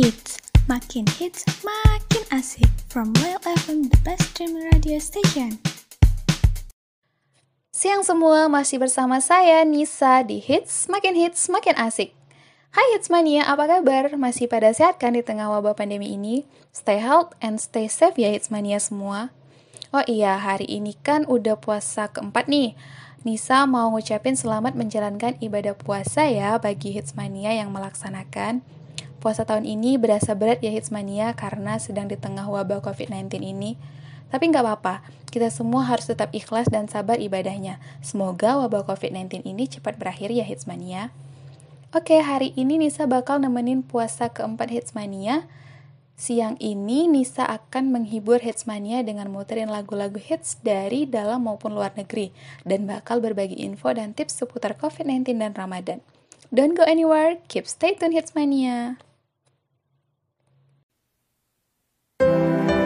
hits, makin hits, makin asik. From Royal FM, the best streaming radio station. Siang semua, masih bersama saya Nisa di Hits, makin hits, makin asik. Hai Hitsmania, apa kabar? Masih pada sehat kan di tengah wabah pandemi ini? Stay health and stay safe ya Hitsmania semua. Oh iya, hari ini kan udah puasa keempat nih. Nisa mau ngucapin selamat menjalankan ibadah puasa ya bagi Hitsmania yang melaksanakan. Puasa tahun ini berasa berat ya Hitsmania karena sedang di tengah wabah COVID-19 ini. Tapi nggak apa-apa, kita semua harus tetap ikhlas dan sabar ibadahnya. Semoga wabah COVID-19 ini cepat berakhir ya Hitsmania. Oke, hari ini Nisa bakal nemenin puasa keempat Hitsmania. Siang ini Nisa akan menghibur Hitsmania dengan muterin lagu-lagu hits dari dalam maupun luar negeri dan bakal berbagi info dan tips seputar COVID-19 dan Ramadan. Don't go anywhere, keep stay tuned Hitsmania. Thank you.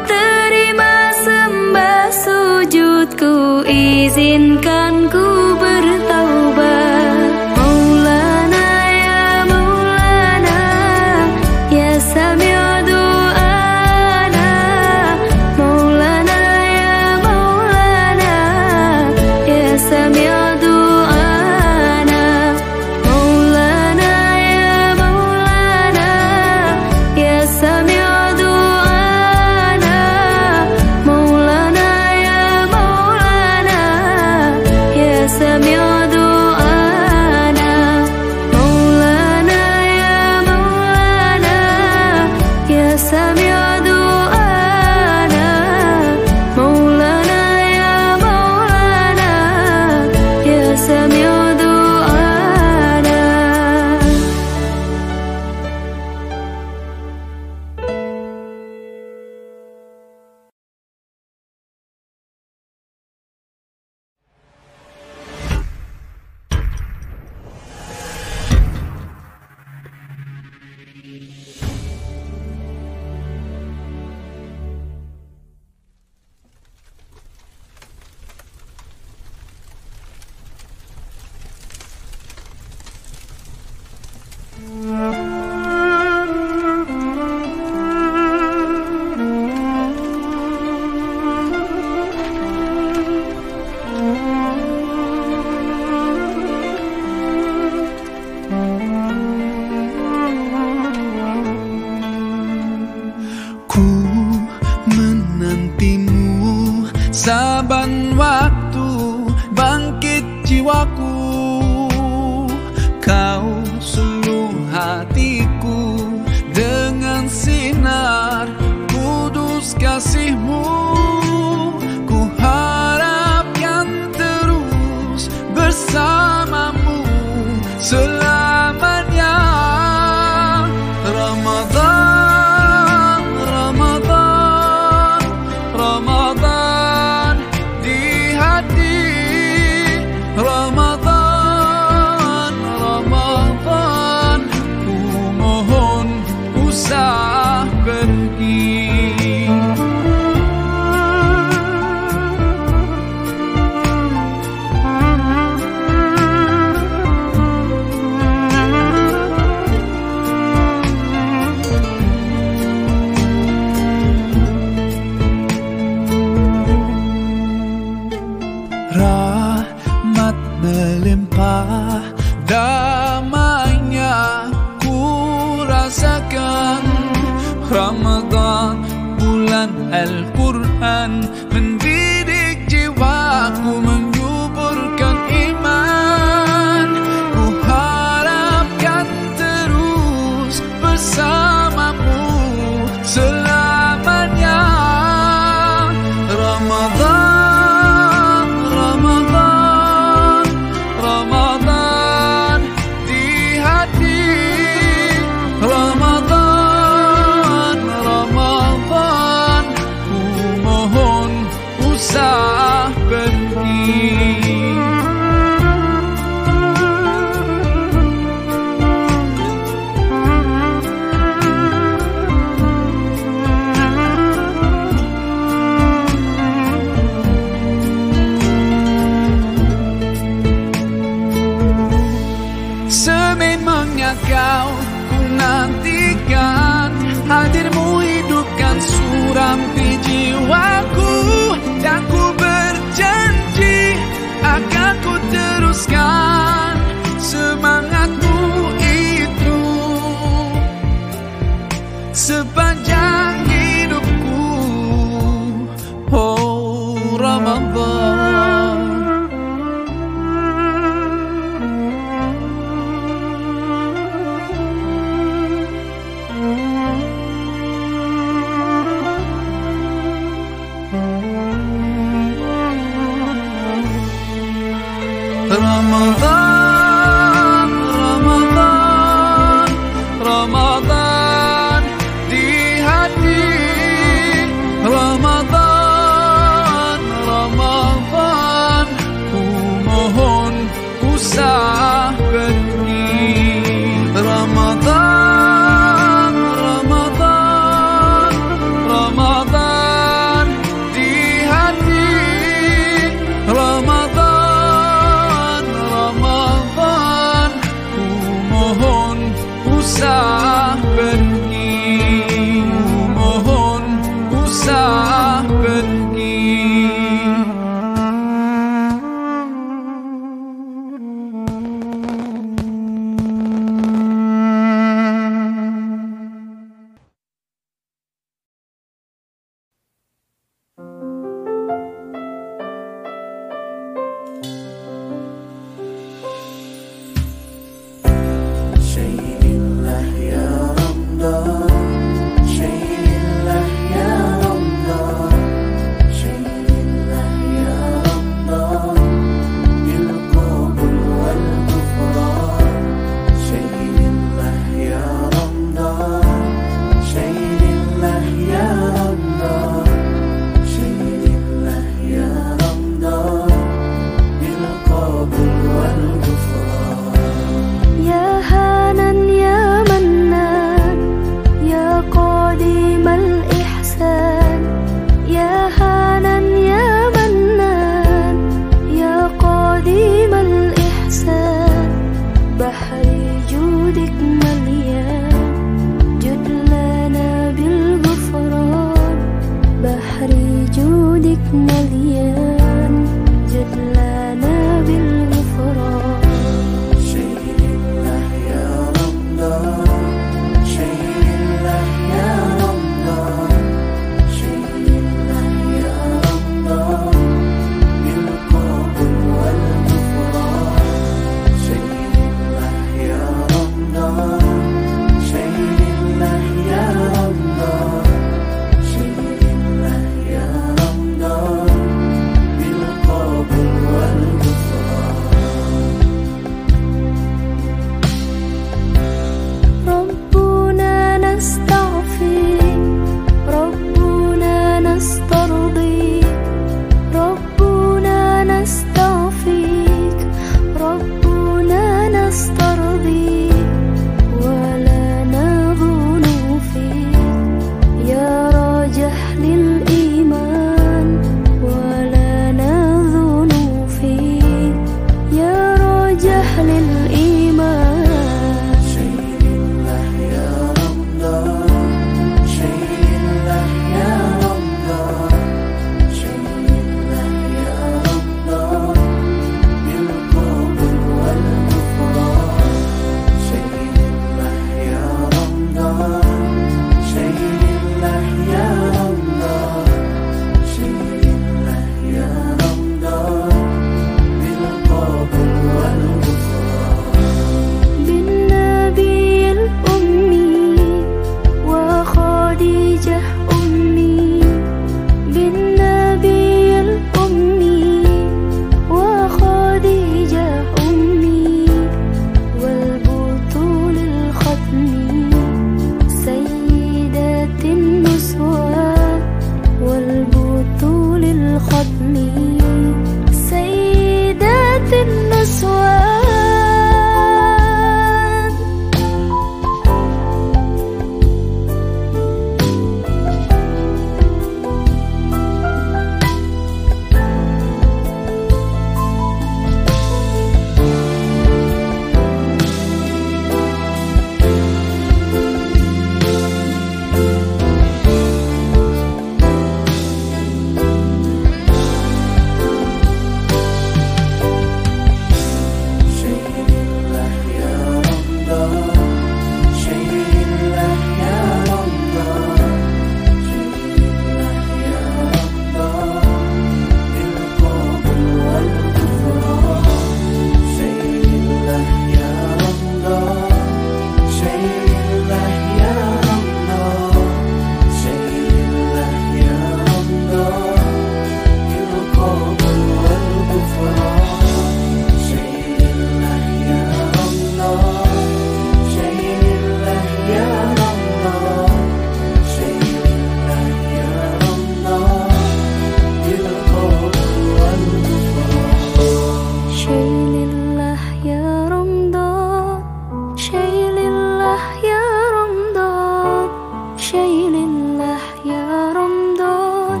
شيء الله يا رمضان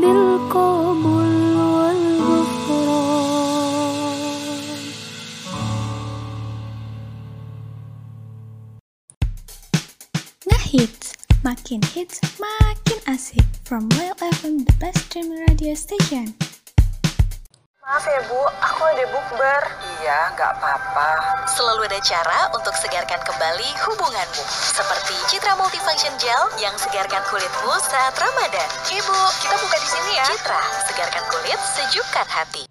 بالقبول والغفران. Ngehits, makin hits, makin asik. From Wild FM, the best streaming radio station. Maaf ya Bu, ada bukber. Iya, nggak apa-apa. Selalu ada cara untuk segarkan kembali hubunganmu. Seperti Citra Multifunction Gel yang segarkan kulitmu saat Ramadan. Ibu, kita buka di sini ya. Citra, segarkan kulit, sejukkan hati.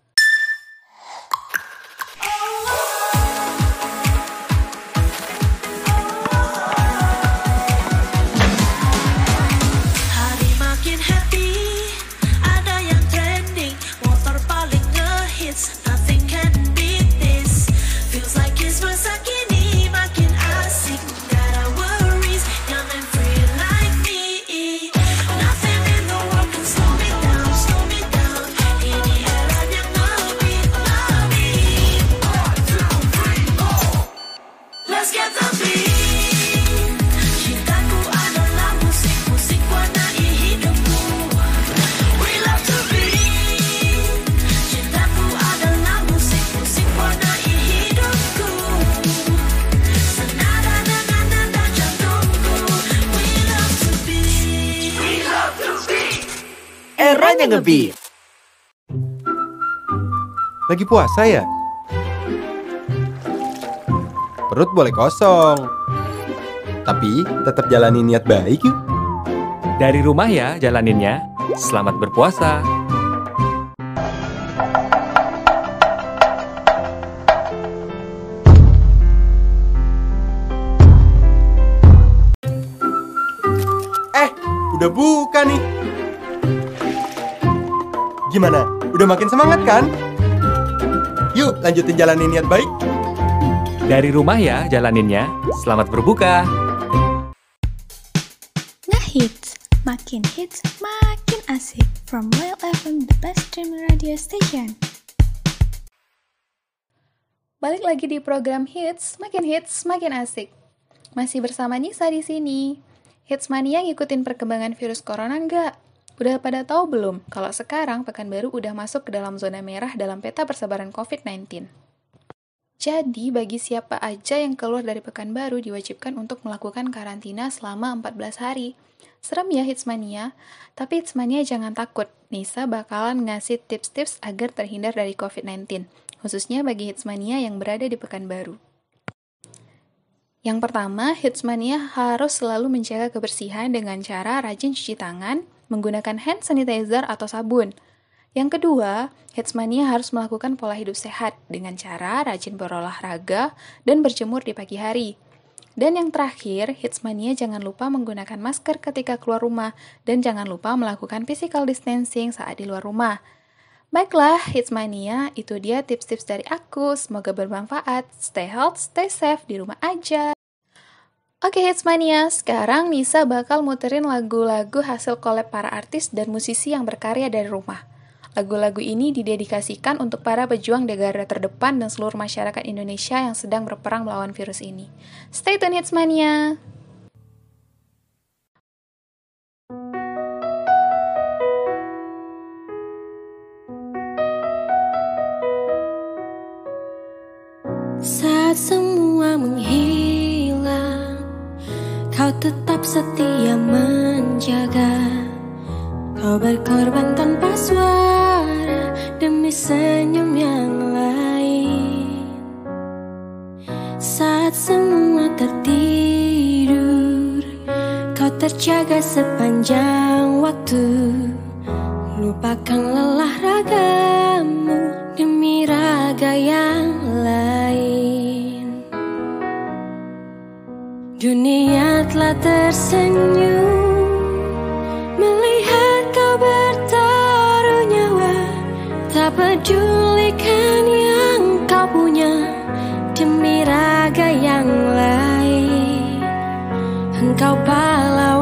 Eranya ngebeat. Lagi puasa ya? Perut boleh kosong. Tapi tetap jalani niat baik yuk. Dari rumah ya jalaninnya. Selamat berpuasa. Eh, udah buka Gimana? Udah makin semangat kan? Yuk lanjutin jalani niat baik. Dari rumah ya jalaninnya. Selamat berbuka. Ngehits, makin hits, makin asik. From Well FM, the best streaming radio station. Balik lagi di program Hits, makin hits, makin asik. Masih bersama Nisa di sini. Hits mania ngikutin perkembangan virus corona nggak? Udah pada tahu belum kalau sekarang Pekanbaru udah masuk ke dalam zona merah dalam peta persebaran COVID-19? Jadi, bagi siapa aja yang keluar dari Pekanbaru diwajibkan untuk melakukan karantina selama 14 hari. Serem ya Hitsmania, tapi Hitsmania jangan takut. Nisa bakalan ngasih tips-tips agar terhindar dari COVID-19, khususnya bagi Hitsmania yang berada di Pekanbaru. Yang pertama, Hitsmania harus selalu menjaga kebersihan dengan cara rajin cuci tangan, menggunakan hand sanitizer atau sabun. Yang kedua, Hitsmania harus melakukan pola hidup sehat dengan cara rajin berolahraga dan berjemur di pagi hari. Dan yang terakhir, Hitsmania jangan lupa menggunakan masker ketika keluar rumah dan jangan lupa melakukan physical distancing saat di luar rumah. Baiklah, Hitsmania, itu dia tips-tips dari aku. Semoga bermanfaat. Stay health, stay safe di rumah aja. Oke Hitsmania, sekarang Nisa bakal muterin lagu-lagu hasil collab para artis dan musisi yang berkarya dari rumah. Lagu-lagu ini didedikasikan untuk para pejuang di garda terdepan dan seluruh masyarakat Indonesia yang sedang berperang melawan virus ini. Stay tune Hitsmania! Saat semua menghilang, kau tetap setia menjaga. Kau berkorban tanpa suara demi senyum yang lain. Saat semua tertidur, kau terjaga sepanjang waktu. Lupakan lelah ragamu demi raga yang Dunia telah tersenyum melihat kau bertaruh nyawa, tak pedulikan yang kau punya demi raga yang lain. Engkau pahlawan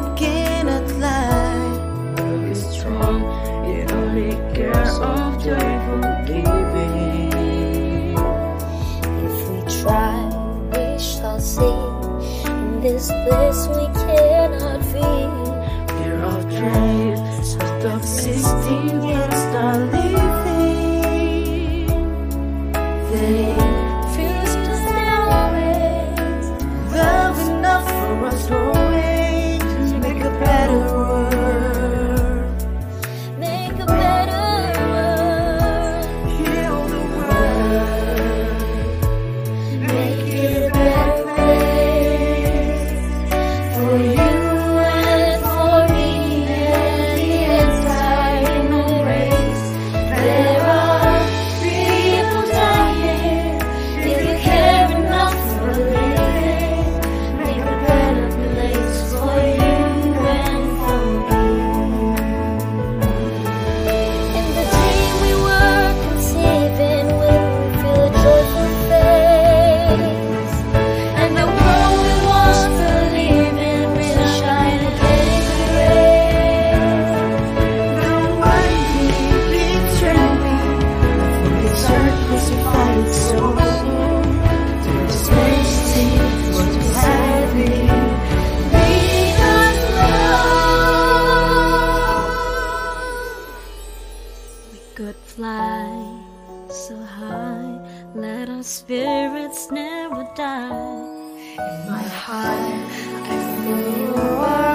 that cannot lie. Love is strong, it only cares of joyful giving. If we try, we shall see. In this place we In my heart, I feel you are.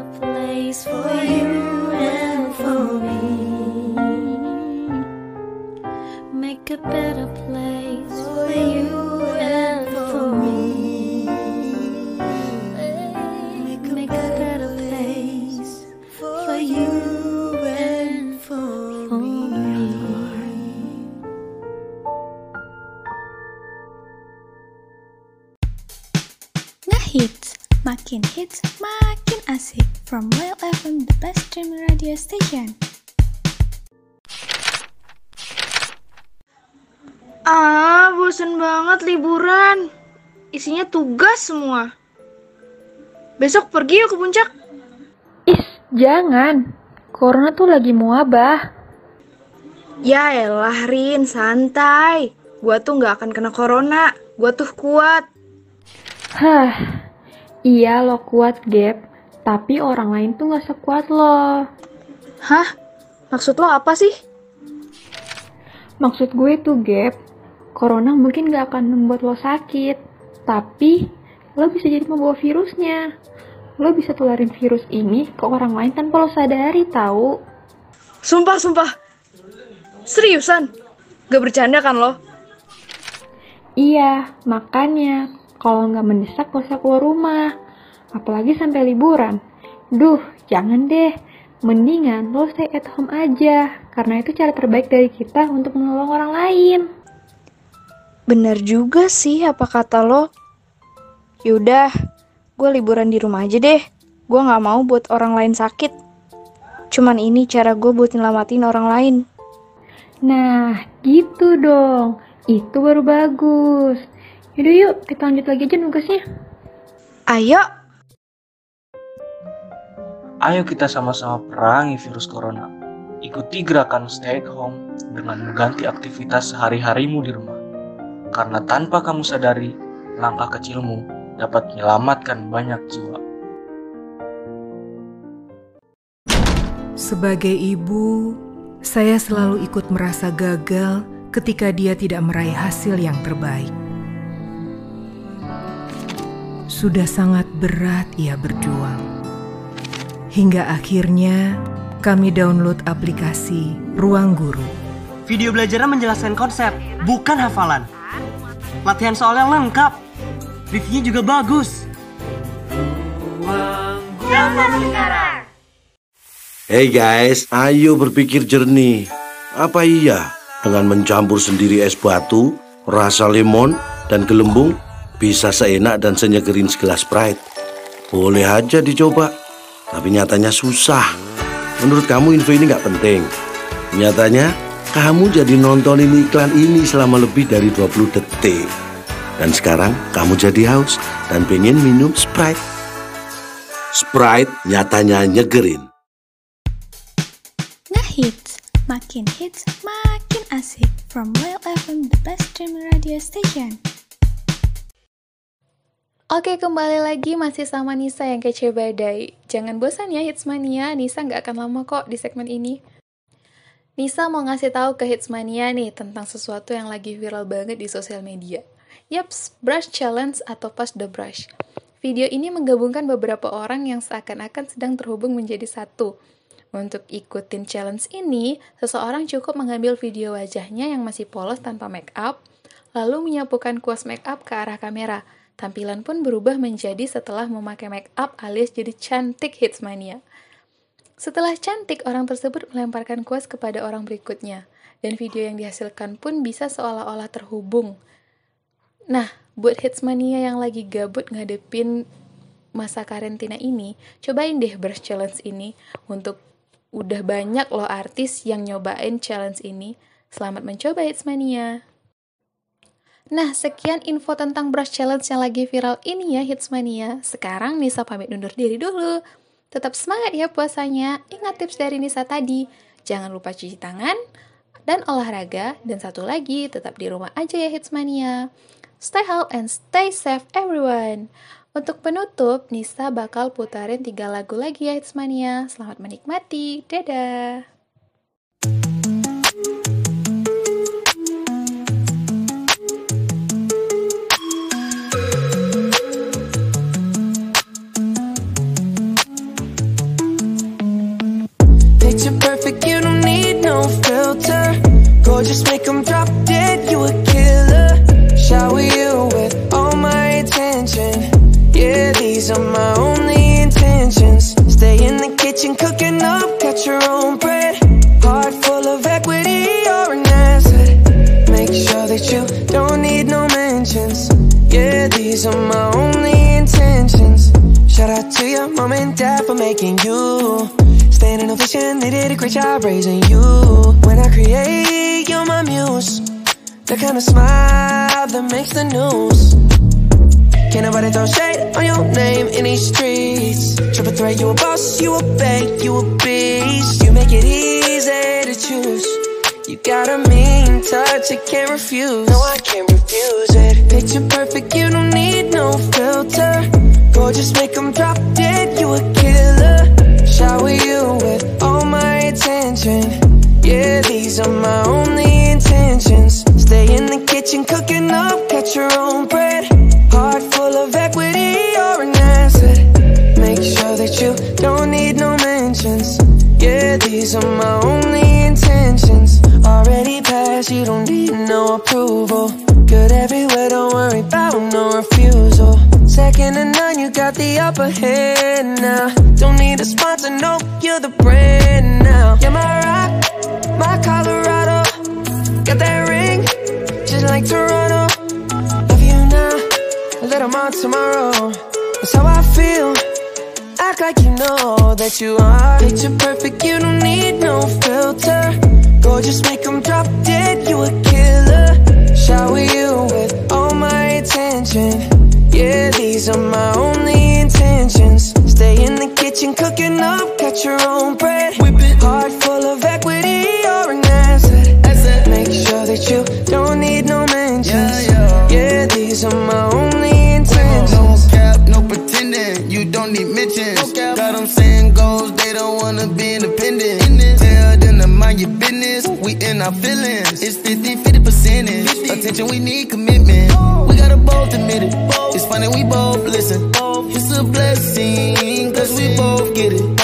a place for you and for me. Make a better place. Station. Ah, bosan banget liburan. Isinya tugas semua. Besok pergi yuk ke puncak. Ih, jangan. Corona tuh lagi muabah. Ya elah, Rin, santai. Gua tuh nggak akan kena corona. Gua tuh kuat. Hah, iya lo kuat, Gap. Tapi orang lain tuh nggak sekuat lo. Hah? Maksud lo apa sih? Maksud gue tuh, Gap, corona mungkin gak akan membuat lo sakit. Tapi, lo bisa jadi membawa virusnya. Lo bisa tularin virus ini ke orang lain tanpa lo sadari, tahu? Sumpah, sumpah. Seriusan? Gak bercanda kan lo? Iya, makanya kalau nggak mendesak gak usah keluar rumah. Apalagi sampai liburan. Duh, jangan deh. Mendingan lo stay at home aja. Karena itu cara terbaik dari kita untuk menolong orang lain. Bener juga sih apa kata lo. Yaudah, gue liburan di rumah aja deh. Gue gak mau buat orang lain sakit. Cuman ini cara gue buat nyelamatin orang lain. Nah, gitu dong. Itu baru bagus. Yaudah yuk, kita lanjut lagi aja nugasnya. Ayo, Ayo kita sama-sama perangi virus corona. Ikuti gerakan stay at home dengan mengganti aktivitas sehari-harimu di rumah. Karena tanpa kamu sadari, langkah kecilmu dapat menyelamatkan banyak jiwa. Sebagai ibu, saya selalu ikut merasa gagal ketika dia tidak meraih hasil yang terbaik. Sudah sangat berat ia berjuang. Hingga akhirnya kami download aplikasi Ruang Guru. Video belajarnya menjelaskan konsep, bukan hafalan. Latihan soalnya lengkap. Reviewnya juga bagus. Hey guys, ayo berpikir jernih. Apa iya dengan mencampur sendiri es batu, rasa lemon, dan gelembung bisa seenak dan senyegerin segelas Sprite? Boleh aja dicoba, tapi nyatanya susah. Menurut kamu info ini nggak penting? Nyatanya, kamu jadi nontonin iklan ini selama lebih dari 20 detik. Dan sekarang kamu jadi haus dan pengen minum Sprite. Sprite nyatanya nyegerin. Ngehits, makin hits, makin asik. From Royal FM, the best streaming radio station. Oke, kembali lagi masih sama Nisa yang kece badai. Jangan bosan ya Hitsmania, Nisa nggak akan lama kok di segmen ini. Nisa mau ngasih tahu ke Hitsmania nih tentang sesuatu yang lagi viral banget di sosial media. Yaps, brush challenge atau pass the brush. Video ini menggabungkan beberapa orang yang seakan-akan sedang terhubung menjadi satu. Untuk ikutin challenge ini, seseorang cukup mengambil video wajahnya yang masih polos tanpa make up, lalu menyapukan kuas make up ke arah kamera. Tampilan pun berubah menjadi setelah memakai make up alias jadi cantik hitsmania. Setelah cantik, orang tersebut melemparkan kuas kepada orang berikutnya. Dan video yang dihasilkan pun bisa seolah-olah terhubung. Nah, buat hitsmania yang lagi gabut ngadepin masa karantina ini, cobain deh brush challenge ini untuk udah banyak loh artis yang nyobain challenge ini. Selamat mencoba Hitsmania. Nah, sekian info tentang brush challenge yang lagi viral ini ya Hitsmania. Sekarang Nisa pamit undur diri dulu. Tetap semangat ya puasanya. Ingat tips dari Nisa tadi. Jangan lupa cuci tangan dan olahraga. Dan satu lagi, tetap di rumah aja ya Hitsmania. Stay healthy and stay safe everyone. Untuk penutup, Nisa bakal putarin tiga lagu lagi ya Hitsmania. Selamat menikmati. Dadah. Gorgeous, make 'em drop dead, you a killer. Shower you with all my attention. Yeah, these are my only intentions. Stay in the kitchen, cooking up, got your own bread. Heart full of equity, you're an asset. Make sure that you don't need no mentions. Yeah, these are my only intentions. Shout out to your mom and dad for making you. Vision they did a great job raising you. When I create, you're my muse. The kind of smile that makes the news. Can't nobody throw shade on your name in these streets. Triple threat, you a boss, you a bank, you a beast. You make it easy to choose. You got a mean touch, you can't refuse. No, I can't refuse it. Picture perfect, you don't need no filter. Gorgeous, make them drop dead, you a killer. attention Yeah, these are my only intentions. Stay in the kitchen cooking up, catch your own bread. Heart full of equity, you're an asset. Make sure that you don't need no mentions. Yeah, these are my only intentions. Already passed, you don't need no approval. Good everywhere, don't worry about no refusal. Second to none, you got the upper hand now. Don't need a sponsor, no, you're the brand. on tomorrow. That's how I feel. Act like you know that you are. Picture perfect, you don't need no filter. Go just make them drop dead, you a killer. Shower you with all my attention. Yeah, these are my only intentions. Stay in the kitchen, cooking up, cut your own bread. we in our feelings. It's 50 50 percentage. 50. Attention, we need commitment. We gotta both admit it. It's funny, we both listen. It's a blessing, cause we both get it.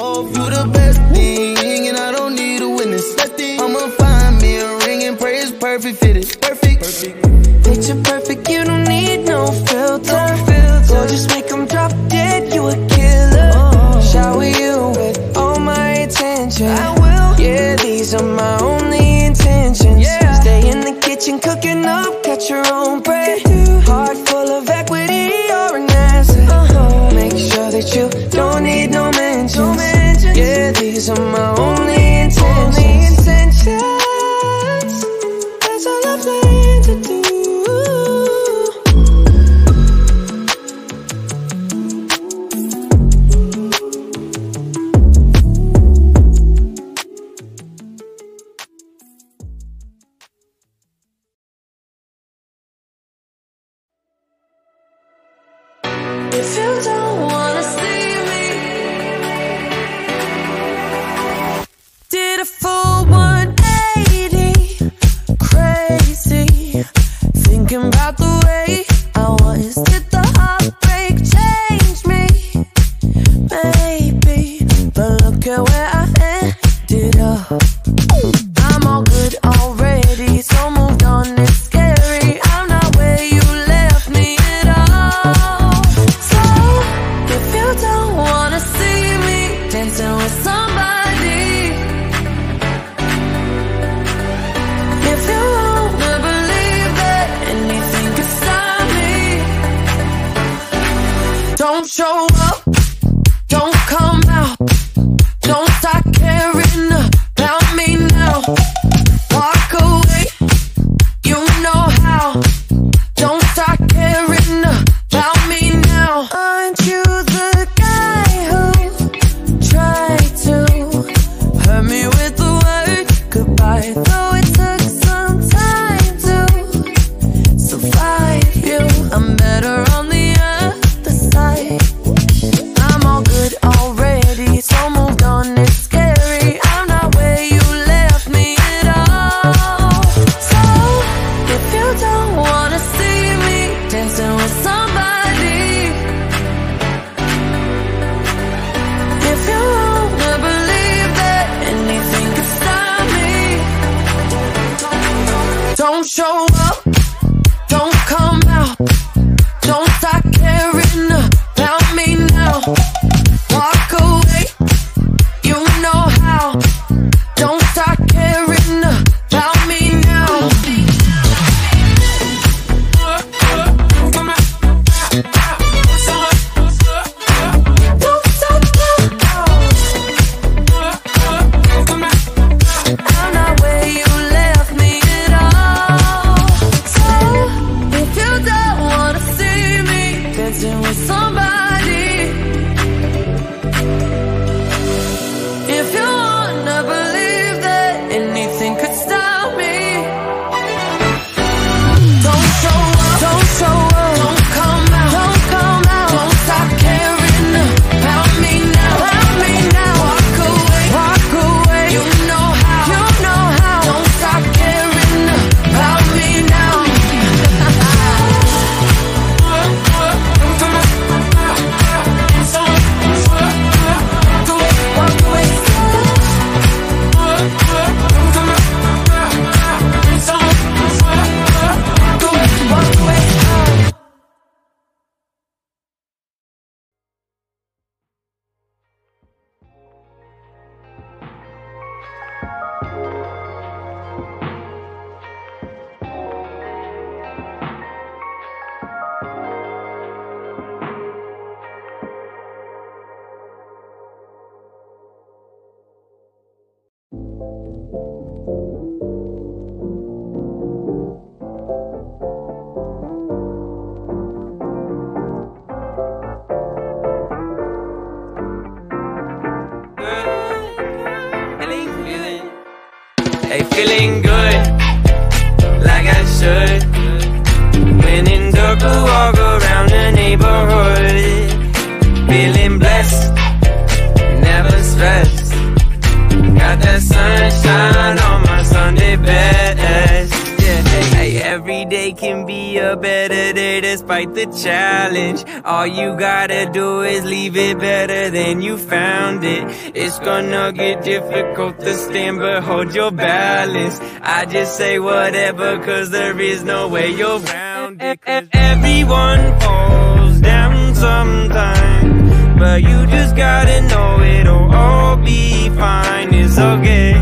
Despite the challenge. All you gotta do is leave it better than you found it. It's gonna get difficult to stand, but hold your balance. I just say whatever, cause there is no way you're around it. Everyone falls down sometime, but you just gotta know it'll all be fine. It's okay.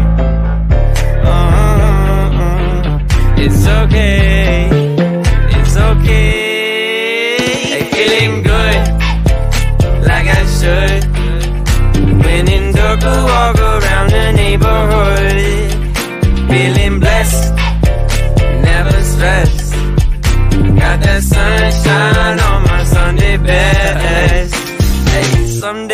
Uh-uh-uh. It's okay. Should. When in I walk around the neighborhood. Feeling blessed, never stressed. Got that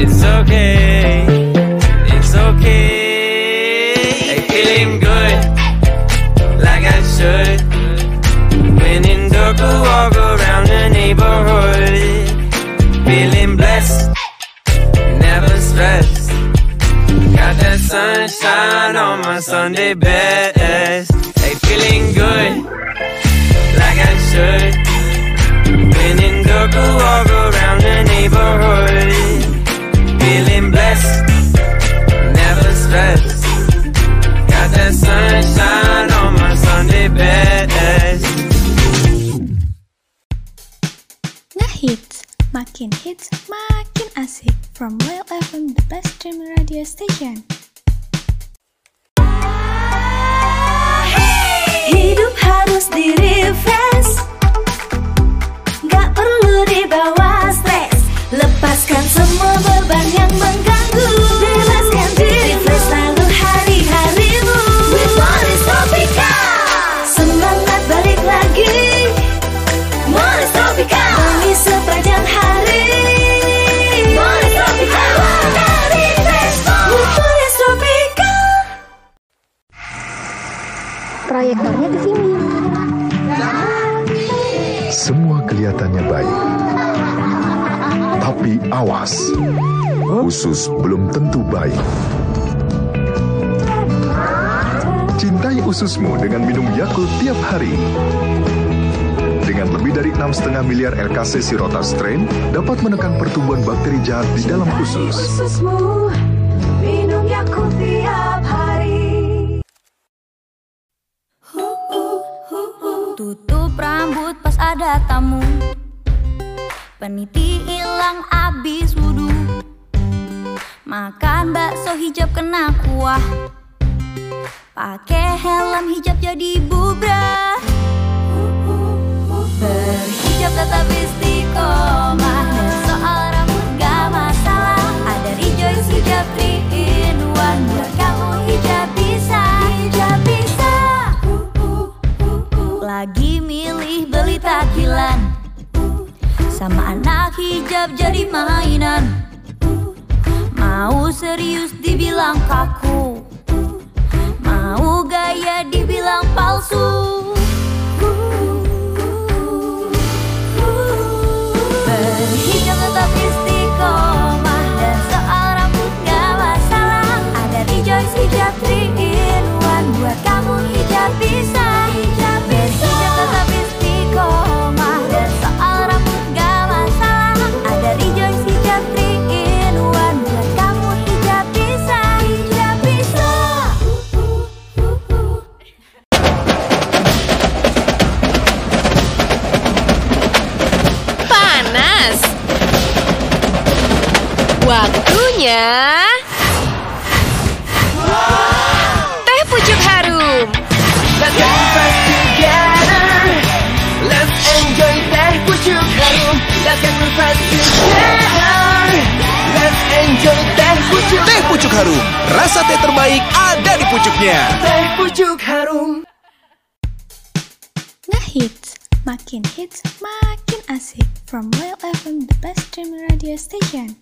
It's okay. It's okay. Hey, feeling good, like I should. When in dark, walk around the neighborhood. Feeling blessed, never stressed. Got that sunshine on my Sunday best. Hey, feeling good, like I should. When in dark, walk around the neighborhood. Never stressed. Got that sunshine on my Sunday best. Ngehits, makin hits, makin asik. From Royal FM, the best streaming radio station. Hidup harus di refresh usus belum tentu baik. Cintai ususmu dengan minum Yakult tiap hari. Dengan lebih dari 6,5 miliar RKC Sirota strain, dapat menekan pertumbuhan bakteri jahat di dalam usus. Ususmu Minum Yakult tiap hari Tutup rambut pas ada tamu Peniti hilang abis wudhu Makan bakso hijab kena kuah. Pakai helm hijab jadi bubrah. Berhijab tetap istiqomah. Soal rambut gak masalah. Ada Rejoice Hijab 3 in 1 Buat kamu hijab bisa Hijab bisa. Lagi milih beli takilan. Sama anak hijab jadi mainan Mau serius dibilang kaku? Mau gaya dibilang palsu namanya Teh Pucuk Harum. Let's have fun together. Let's enjoy teh pucuk harum. Let's have fun together. Let's enjoy teh pucuk. Teh pucuk harum, rasa teh terbaik ada di pucuknya. Teh pucuk harum. Ngehits, makin hits, makin asik. From Royal FM, the best streaming radio station.